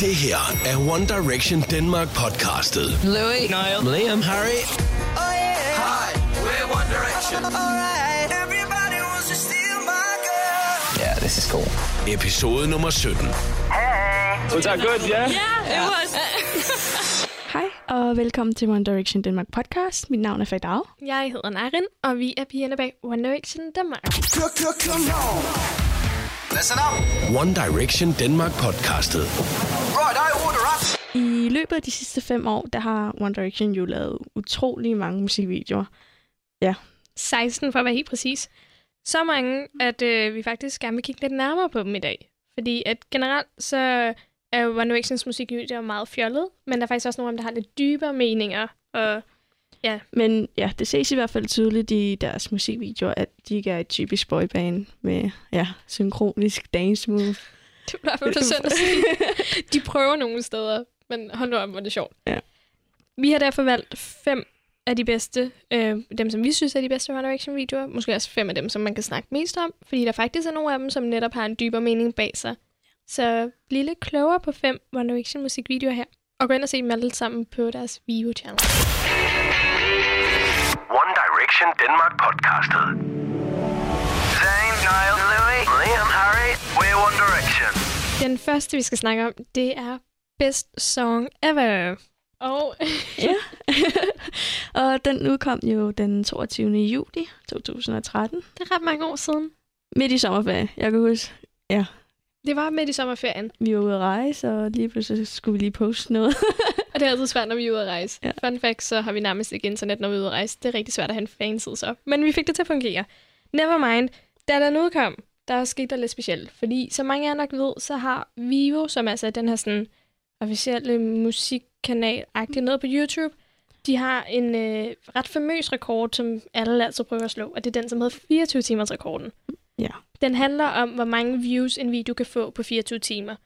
Det her er One Direction Denmark podcastet. Louis, Niall, Liam, Harry, Hi, we're One Direction. Everybody wants to steal my girl. yeah, this is cool. episode nummer 17. Was that good? Yeah. Hej, og velkommen til One Direction Danmark podcast. Mit navn er Fagdag. Jeg hedder Narin, og vi er pigerne bag One Direction Danmark. Listen up. One Direction Denmark podcastet. Right, I order up. I løbet af de sidste fem år, der har One Direction jo lavet utrolig mange musikvideoer. 16 for at være helt præcis. Så mange, at øh, vi faktisk gerne vil kigge lidt nærmere på dem i dag. Fordi at generelt så er One Directions musikvideoer meget fjollet, men der er faktisk også nogle af dem, der har lidt dybere meninger. Og Men ja, det ses i hvert fald tydeligt i deres musikvideoer, at de ikke er et typisk boyband med ja, synkronisk dance move. det er i hvert fald synd at sige. De prøver nogle steder, men hold nu op, hvor er det sjovt. Ja. Vi har derfor valgt fem af de bedste, øh, dem som vi synes er de bedste One Direction videoer. Måske også fem af dem, som man kan snakke mest om, fordi der faktisk er nogle af dem, som netop har en dybere mening bag sig. Så bliv lidt klogere på fem One Direction musikvideoer her, og gå ind og se dem alle sammen på deres Vivo-channel. One Direction Denmark podcastet. Zayn, Niall, Louis, Liam, Harry, we're One Direction. Den første, vi skal snakke om, det er Best Song Ever. Og Ja. og den udkom jo den 22. juli 2013. det er ret mange år siden. Midt i sommerferie. Jeg kan huske, Det var midt i sommerferien, vi var ude at rejse, og lige pludselig skulle vi lige poste noget. og det er altid svært, når vi er ude at rejse. Ja. Fun fact, så har vi nærmest ikke internet, når vi er ude at rejse. Det er rigtig svært at have en fanside så. Men vi fik det til at fungere. Nevermind. Da den udkom, der skete der lidt specielt. Fordi, som mange af jer nok ved, så har Vivo, som altså er den her sådan officielle musikkanal agtig noget på YouTube, de har en øh, ret famøs rekord, som alle altid prøver at slå, og det er den, som hedder 24 timers rekorden. Ja. Den handler om, hvor mange views en video kan få på 24 timer.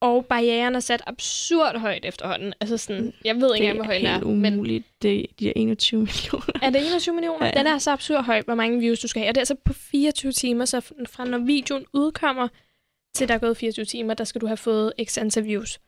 Og barrieren er sat absurd højt efterhånden. Altså sådan, jeg ved ikke engang, hvor høj den er. helt Men umuligt. Det, de er 21 millioner. er det 21 millioner? Ja, ja. Den er så absurd høj, hvor mange views du skal have. Og det er altså på 24 timer, så fra når videoen udkommer, til der er gået 24 timer, der skal du have fået x antal views.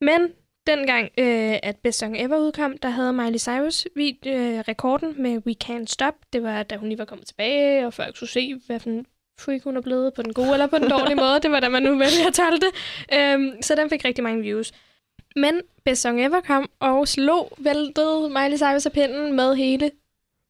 Men dengang, øh, at Best Song Ever udkom, der havde Miley Cyrus vid- øh, rekorden med We Can't Stop. Det var, da hun lige var kommet tilbage, og folk skulle se, hvad for en freak hun er blevet på den gode eller på den dårlige måde. Det var da man nu vælger at tale det. Øhm, så den fik rigtig mange views. Men Best Song Ever kom og slog, væltede Miley Cyrus af pinden med hele,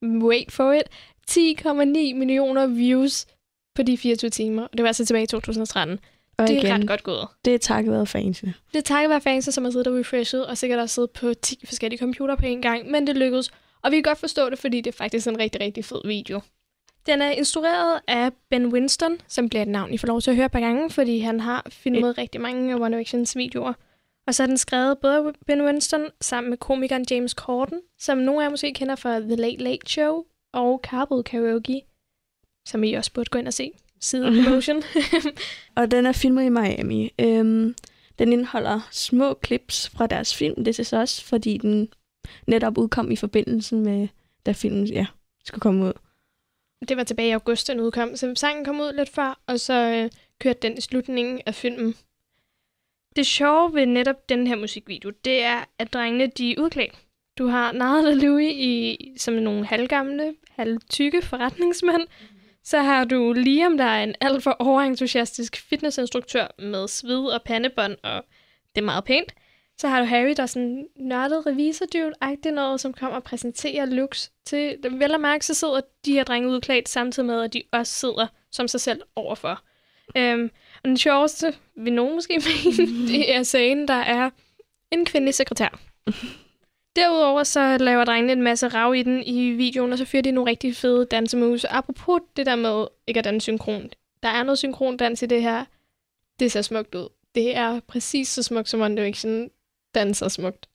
wait for it, 10,9 millioner views på de 24 timer. Og det var altså tilbage i 2013. Og det er igen, ret godt gået. det er takket være fansene. Det er takket være fans, som har siddet og refreshet, og sikkert også siddet på 10 forskellige computer på en gang, men det lykkedes. Og vi kan godt forstå det, fordi det er faktisk en rigtig, rigtig fed video. Den er instrueret af Ben Winston, som bliver et navn, I får lov til at høre et par gange, fordi han har filmet rigtig mange af One Directions videoer. Og så er den skrevet både Ben Winston sammen med komikeren James Corden, som nogle af jer måske kender fra The Late Late Show og Carpool Karaoke, som I også burde gå ind og se. Side promotion. Og den er filmet i Miami. Øhm, den indeholder små clips fra deres film, This Is Us, fordi den netop udkom i forbindelse med, da filmen ja, skulle komme ud. Det var tilbage i august, den udkom, så sangen kom ud lidt før, og så øh, kørte den i slutningen af filmen. Det sjove ved netop den her musikvideo, det er, at drengene de er udklædt. Du har Nile og Louis i, som nogle halvgamle, halvtykke forretningsmænd. Så har du Liam, der er en alt for overentusiastisk fitnessinstruktør med sved og pandebånd, og det er meget pænt. Så har du Harry, der er sådan nørdet revisordyvel-agtigt noget, som kommer og præsenterer looks til. Vel og mærke, så sidder de her drenge udklædt samtidig med, at de også sidder som sig selv overfor. Øhm, og den sjoveste, vil nogen måske mene, det er sagen, der er en kvindelig sekretær. Derudover så laver drengene en masse rav i den i videoen, og så fyrer de nogle rigtig fede dansemoves. Apropos det der med ikke at danse synkron. Der er noget synkrondans i det her. Det ser smukt ud. Det er præcis så smukt, som One Direction danser smukt.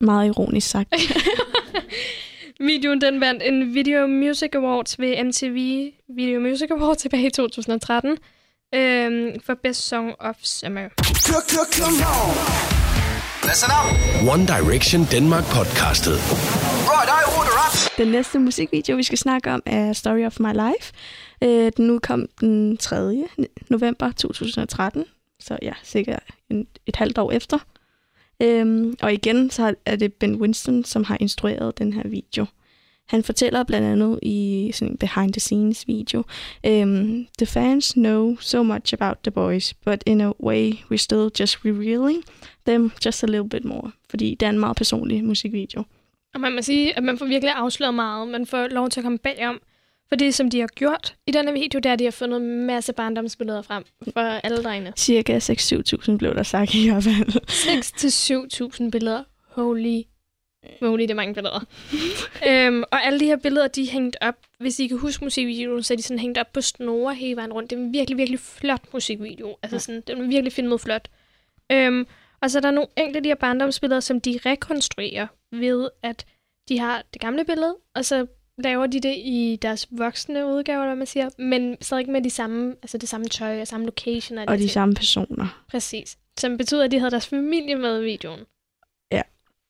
Meget ironisk sagt. Videoen den vandt en Video Music Awards ved MTV Video Music Awards tilbage i 2013 øhm, for Best Song of Summer. Come on. Listen up. One Direction Denmark podcastet. Right, I order up. Den næste musikvideo, vi skal snakke om, er Story of My Life. Øh, den udkom den 3. november 2013, så ja, sikkert en, et halvt år efter. Øhm, og igen, så er det Ben Winston, som har instrueret den her video. Han fortæller blandt andet i sådan en behind-the-scenes video, um, The fans know so much about the boys, but in a way we're still just revealing them just a little bit more. Fordi det er en meget personlig musikvideo. Og man må sige, at man får virkelig afsløret meget. Man får lov til at komme bagom. For det, som de har gjort i denne video, det er, at de har fundet en masse barndomsbilleder frem for alle drengene. Cirka 6-7.000 blev der sagt i hvert fald. 6-7.000 billeder. Holy moly, det er mange billeder. øhm, og alle de her billeder, de er hængt op. Hvis I kan huske musikvideoen, så er de sådan hængt op på snore hele vejen rundt. Det er en virkelig, virkelig flot musikvideo. Altså sådan, den er virkelig filmet flot. Øhm, og så er der nogle enkelte af de her barndomsbilleder, som de rekonstruerer ved, at de har det gamle billede, og så laver de det i deres voksne udgave, eller hvad man siger, men stadig med de samme, altså det samme tøj og samme location. Og de ting. samme personer. Præcis. Som betyder, at de havde deres familie med i videoen. Ja.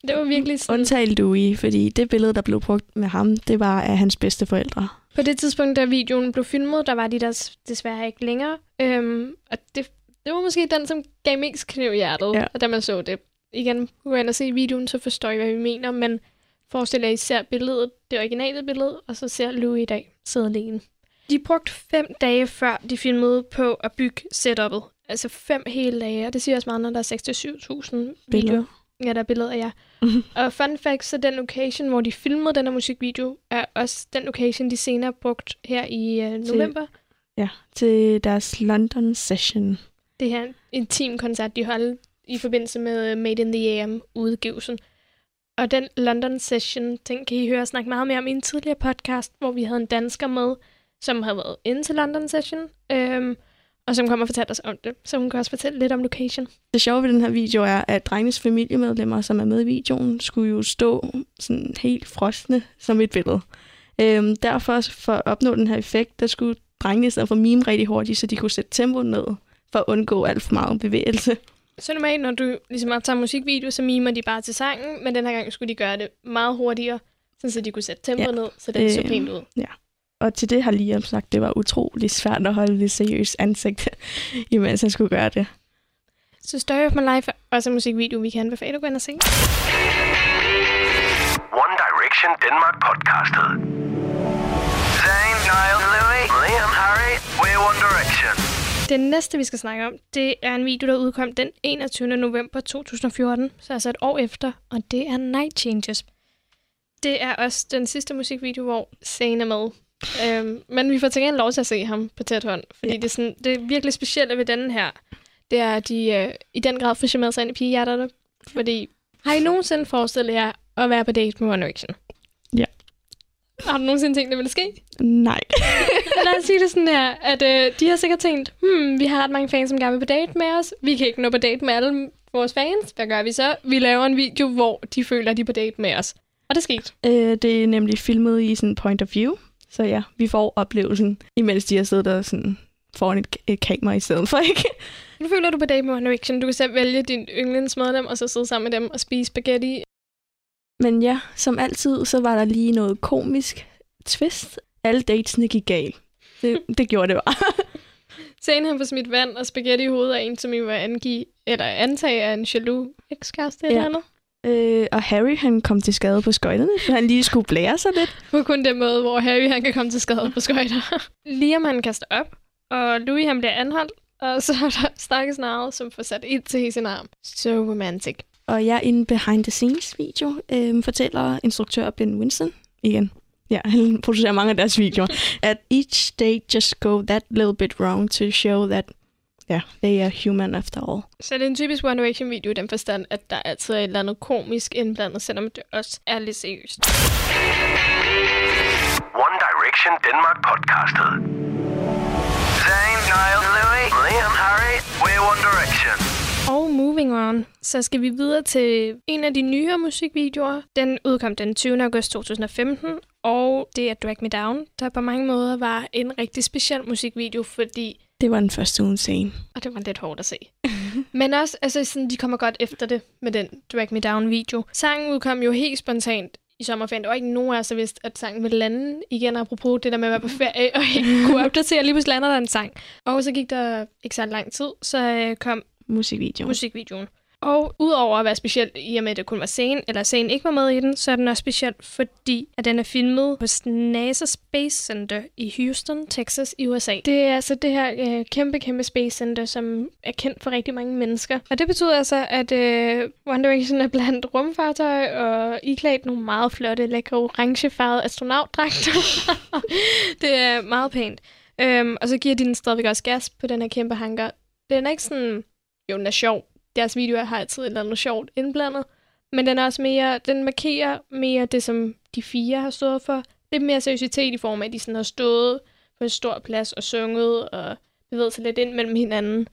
Det var virkelig sådan... Undtag Louis, fordi det billede, der blev brugt med ham, det var af hans bedste forældre. På det tidspunkt, da videoen blev filmet, der var de der desværre ikke længere. Øhm, og det, det var måske den, som gav mest kniv i hjertet, Ja. ja. da man så det. Igen, ind og se videoen, så forstår I, hvad vi mener, men forestil jer, at I ser billedet, det originale billede, og så ser Louis i dag sidde alene. De brugte fem dage før de filmede på at bygge setup'et. Altså fem hele dage, og det siger også meget, når der er 6-7.000 Billeder. videoer. Ja, der er billeder af jer. og fun fact, så den location, hvor de filmede den her musikvideo, er også den location, de senere brugt her i øh, november. Ja, til deres London session. Det her intim koncert, de holdt i forbindelse med øh, Made in the AM udgivelsen. Og den London session, den kan I høre snakke meget mere om i en tidligere podcast, hvor vi havde en dansker med, som havde været inde til London session, øhm, og som kommer og fortælle os om det. Så hun kan også fortælle lidt om location. Det sjove ved den her video er, at drengenes familiemedlemmer, som er med i videoen, skulle jo stå sådan helt frosne som et billede. Øhm, derfor, for at opnå den her effekt, der skulle drengene i stedet for mime rigtig hurtigt, så de kunne sætte tempoet ned, for at undgå alt for meget bevægelse. Så normalt, når du ligesom optager musikvideo, så mimer de bare til sangen, men den her gang skulle de gøre det meget hurtigere, sådan så de kunne sætte tempoet Ja. ned, så den så Øhm, pænt ud. Og til det har Liam sagt, det var utrolig svært at holde det seriøst ansigt, imens han skulle gøre det. Så Story of My Life er også en musikvideo, vi kan anbefale at gå ind og se. One Direction Denmark podcastet. Det næste, vi skal snakke om, det er en video, der udkom den 21. november 2014, så altså et år efter, og det er Night Changes. Det er også den sidste musikvideo, hvor Zayn er med. Øhm, men vi får til gengæld lov til at se ham på tæt hånd, fordi Ja. det, er sådan, det er virkelig specielle ved den her. Det er, at de øh, i den grad får charmeret sig ind i pigehjerterne. Fordi, har I nogensinde forestillet jer at være på date med One Direction? Har du nogensinde tænkt, det ville ske? Nej. Lad os sige det sådan her, at øh, de har sikkert tænkt, hmm, vi har ret mange fans, som gerne vil på date med os. Vi kan ikke nå på date med alle vores fans. Hvad gør vi så? Vi laver en video, hvor de føler, at de er på date med os. Og det skete. Øh, det er nemlig filmet i sådan point of view. Så ja, vi får oplevelsen, imens de har siddet der sådan foran et, et kamera i stedet for, ikke? Nu føler du på date med One Direction. Du kan selv vælge din yndlingsmedlem, og så sidde sammen med dem og spise spaghetti. Men ja, som altid, så var der lige noget komisk twist. Alle datesene gik galt. Det, det gjorde det bare. Sen han får smidt vand og spaghetti i hovedet af en, som I var angive, eller antage er en jaloux ekskæreste eller Ja. andet. Øh, og Harry, han kom til skade på skøjterne, for han lige skulle blære sig lidt. På kun den måde, hvor Harry han kan komme til skade på skøjter. Liam han kaster op, og Louis han bliver anholdt, og så er der stakkels narret, som får sat ild til sin arm. So romantic. Og jeg i en behind-the-scenes-video øh, fortæller instruktør Ben Winston igen. Ja, han producerer mange af deres videoer. At each day just go that little bit wrong to show that yeah, they are human after all. Så det er en typisk One Direction video i den forstand, at der altid er et eller andet komisk indblandet, selvom det også er lidt seriøst. One Direction Denmark podcastet. Zayn, Niall, Louis, Liam, Harry, we're One Direction. Og moving on, så skal vi videre til en af de nyere musikvideoer. Den udkom den 20. august 2015, og det er Drag Me Down, der på mange måder var en rigtig speciel musikvideo, fordi Det var den første ugen scene. Og det var lidt hårdt at se. Men også, altså sådan, de kommer godt efter det med den Drag Me Down video. Sangen udkom jo helt spontant i sommerferien. Der var ikke nogen af os, der vidste, at sangen ville lande igen, apropos det der med at være på ferie, og ikke kunne opdatere. Lige pludselig lander der en sang. Og så gik der ikke så lang tid, så øh, kom Musikvideo. musikvideoen. Og udover at være speciel i og med, at det kun var scene, eller scenen ikke var med i den, så er den også speciel, fordi at den er filmet på NASA Space Center i Houston, Texas i USA. Det er altså det her øh, kæmpe, kæmpe Space Center, som er kendt for rigtig mange mennesker. Og det betyder altså, at øh, One Direction er blandt rumfartøj og iklædt nogle meget flotte, lækre, orangefarvede astronautdragter. det er meget pænt. Øhm, og så giver de den stadigvæk også gas på den her kæmpe hangar. Den er ikke sådan... Jo, den er sjov. Deres videoer har altid et eller andet sjovt indblandet. Men den er også mere... Den markerer mere det, som de fire har stået for. Lidt mere seriøsitet i form af, at de sådan har stået på en stor plads og sunget og bevæget sig lidt ind mellem hinanden.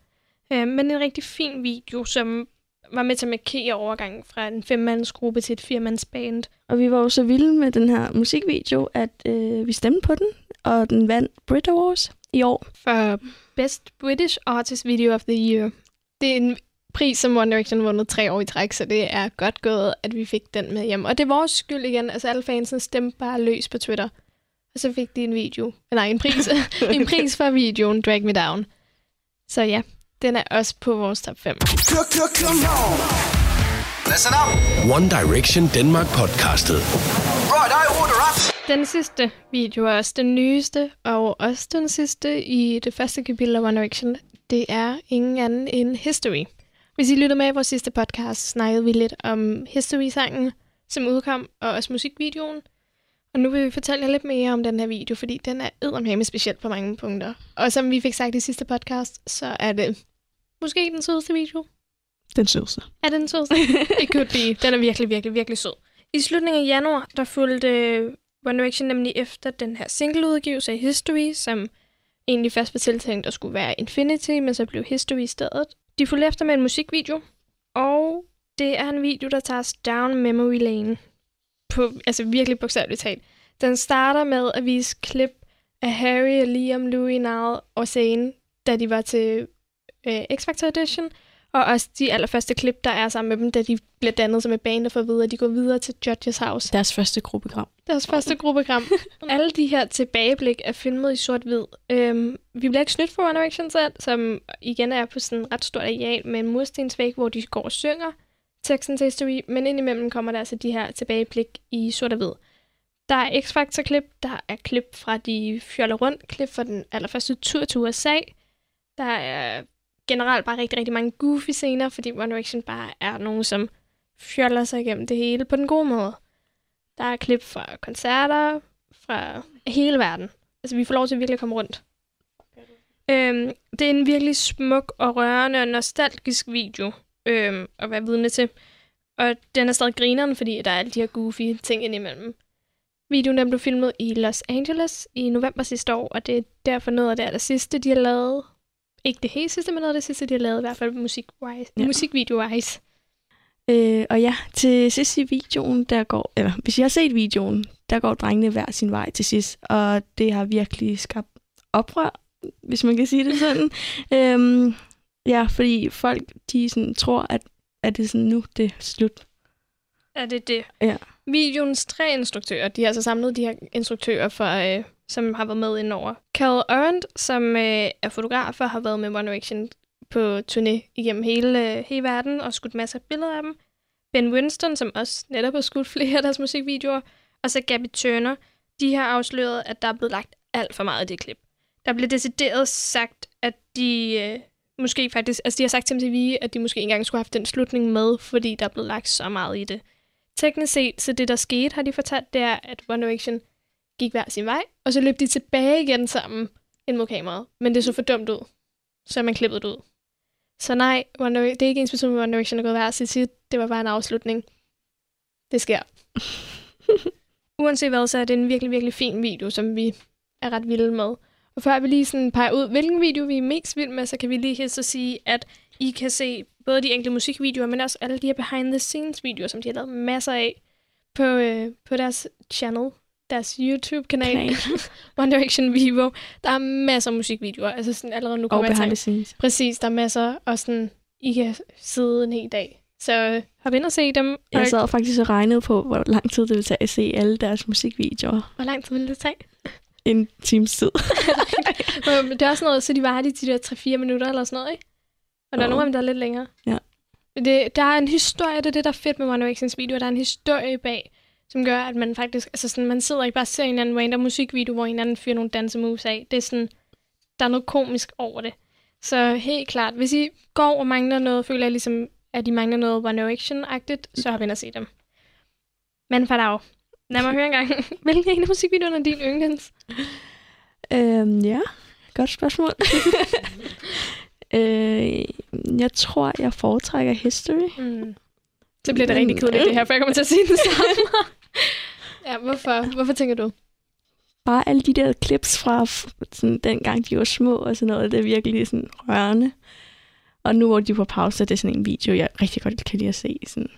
Øh, men en rigtig fin video, som var med til at markere overgangen fra en femmandsgruppe til et firmandsband. Og vi var jo så vilde med den her musikvideo, at øh, vi stemte på den, og den vandt Brit Awards i år. for Best British Artist Video of the Year. Det er en pris, som One Direction vundet tre år i træk, så det er godt gået, at vi fik den med hjem. Og det er vores skyld igen. Altså alle fansen stemte bare løs på Twitter. Og så fik de en video. Nej, en pris. en pris for videoen Drag Me Down. Så ja, den er også på vores top 5. Come, come on. Listen up. One Direction Denmark podcastet. Right, I order up. Den sidste video er også den nyeste, og også den sidste i det første kapitel af One Direction. Det er ingen anden end History. Hvis I lytter med i vores sidste podcast, snakkede vi lidt om History-sangen, som udkom, og også musikvideoen. Og nu vil vi fortælle jer lidt mere om den her video, fordi den er eddermame speciel på mange punkter. Og som vi fik sagt i sidste podcast, så er det måske den sødeste video. Den sødeste. Er den sød? It could be. Den er virkelig, virkelig, virkelig sød. I slutningen af januar, der fulgte One Direction nemlig efter den her singleudgivelse af History, som egentlig først var tiltænkt at skulle være Infinity, men så blev History i stedet. De fulgte efter med en musikvideo, og det er en video, der tager os down memory lane. På, altså virkelig bogstaveligt talt. Den starter med at vise klip af Harry og Liam, Louis, Niall og Zane, da de var til øh, X-Factor Edition, og også de allerførste klip, der er sammen med dem, da de bliver dannet som et band og får videre, at de går videre til Judges House. Deres første gruppegram. Deres første gruppegram. Alle de her tilbageblik er filmet i sort-hvid. Øhm, vi bliver ikke snydt for One Direction selv, som igen er på sådan en ret stort areal med en murstensvæg, hvor de går og synger teksten til History, men indimellem kommer der altså de her tilbageblik i sort og hvid. Der er X-Factor-klip, der er klip fra de fjoller rundt, klip fra den allerførste tur til USA. Der er generelt bare rigtig, rigtig mange goofy scener, fordi One Direction bare er nogen, som fjoller sig igennem det hele på den gode måde. Der er klip fra koncerter, fra hele verden. Altså, vi får lov til at virkelig komme rundt. Øhm, det er en virkelig smuk og rørende og nostalgisk video øhm, at være vidne til. Og den er stadig grineren, fordi der er alle de her goofy ting indimellem. Videoen den blev filmet i Los Angeles i november sidste år, og det er derfor noget af det aller sidste, de har lavet. Ikke det helt sidste, men noget af det sidste, de har lavet, i hvert fald musik-wise, Ja. musikvideo-wise. Øh, og ja, til sidst i videoen, der går, eller hvis I har set videoen, der går drengene hver sin vej til sidst, og det har virkelig skabt oprør, hvis man kan sige det sådan. øhm, ja, fordi folk, de sådan, tror, at, at det er sådan, nu det er slut. Er det det? Ja. Videoens tre instruktører, de har altså samlet de her instruktører, for, øh, som har været med indover. Cal Arendt, som øh, er fotograf og har været med One Direction på turné igennem hele, øh, hele verden og skudt masser af billeder af dem. Ben Winston, som også netop har skudt flere af deres musikvideoer. Og så Gabby Turner. De har afsløret, at der er blevet lagt alt for meget i det klip. Der blev decideret sagt, at de øh, måske faktisk... Altså, de har sagt til MTV, at de måske ikke engang skulle have haft den slutning med, fordi der er blevet lagt så meget i det. Teknisk set, så det der skete, har de fortalt, det er, at One Direction gik hver sin vej, og så løb de tilbage igen sammen ind mod kameraet. Men det så for dumt ud. Så man klippet det ud. Så nej, One Direction, det er ikke ens person med One Direction er gået hver sit sit. Det var bare en afslutning. Det sker. Uanset hvad, så er det en virkelig, virkelig fin video, som vi er ret vilde med. Og før vi lige sådan peger ud, hvilken video vi er mest vilde med, så kan vi lige hilse og sige, at I kan se både de enkelte musikvideoer, men også alle de her behind-the-scenes-videoer, som de har lavet masser af på, øh, på deres channel, deres YouTube-kanal, Kanal. One Direction Vivo. Der er masser af musikvideoer, altså sådan allerede nu kommer jeg til. Præcis, der er masser, og sådan, I kan sidde en hel dag Så hop ind og se dem. Jeg Og sad faktisk og regnede på, hvor lang tid det ville tage at se alle deres musikvideoer. Hvor lang tid vil det tage? En times tid. Det er også noget, så de var de, de der 3-4 minutter eller sådan noget, ikke? Og der er Jo. nogle af dem, der er lidt længere. Ja. Det, der er en historie, det er det, der er fedt med One Directions video. Der er en historie bag, som gør, at man faktisk... Altså sådan, man sidder ikke bare og ser en eller anden random musikvideo, hvor en anden fyrer nogle dansemoves af. Det er sådan... Der er noget komisk over det. Så helt klart, hvis I går og mangler noget, føler jeg ligesom, at I mangler noget One Direction-agtigt, så hop ind og se dem. Men for dag, lad mig høre engang, hvilken en af musikvideoerne er din yndlings? Øhm, ja, godt spørgsmål. øh, jeg tror, jeg foretrækker History. Mm. Så bliver det rigtig kedeligt, det her, for jeg kommer til at sige det samme. ja, hvorfor? Hvorfor tænker du? Bare alle de der clips fra sådan, dengang de var små og sådan noget, det er virkelig sådan rørende. Og nu hvor de er på pause, det er sådan en video, jeg rigtig godt kan lide at se. Sådan.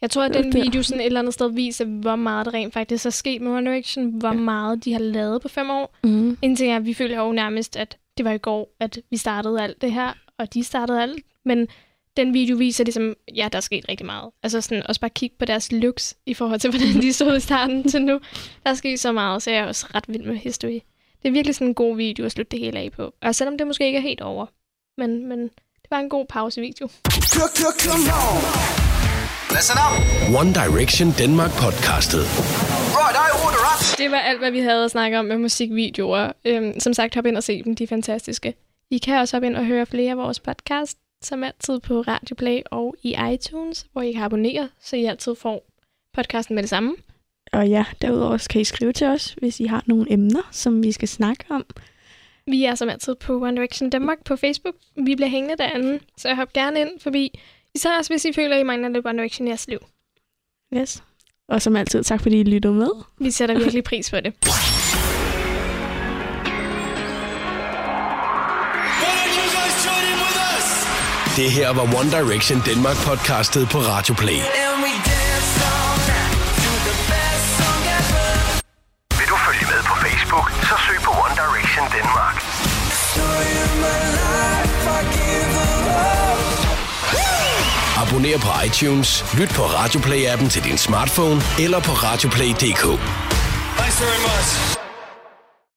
Jeg tror, at den video sådan et eller andet sted viser, hvor meget det rent faktisk er sket med One Direction, hvor Ja. meget de har lavet på fem år. Mm. En ting er, at vi føler jo nærmest, at det var i går, at vi startede alt det her, og de startede alt. Men den video viser ligesom, ja, der er sket rigtig meget. Altså sådan, også bare kigge på deres looks i forhold til, hvordan de så i starten til nu. Der er sket så meget, så jeg er også ret vild med history. Det er virkelig sådan en god video at slutte det hele af på. Og selvom det måske ikke er helt over. Men, men det var en god pausevideo. Listen up. One Direction Denmark podcastet. Right, I order up. Det var alt, hvad vi havde at snakke om med musikvideoer. Øhm, som sagt, hop ind og se dem, de er fantastiske. I kan også hoppe ind og høre flere af vores podcast, som altid på Radio Play og i iTunes, hvor I kan abonnere, så I altid får podcasten med det samme. Og ja, derudover kan I skrive til os, hvis I har nogle emner, som vi skal snakke om. Vi er som altid på One Direction Danmark på Facebook. Vi bliver hængende derinde, så hop gerne ind forbi. Især også, hvis I føler, at I mangler lidt One Direction i jeres liv. Yes. Og som altid, tak fordi I lyttede med. Vi sætter virkelig pris på det. Det her var One Direction Denmark podcastet på Radio Play. Vil du følge med på Facebook, så søg på One Direction Danmark. Abonner på iTunes, lyt på Radio Play-appen til din smartphone eller på radioplay.dk. Thanks very much.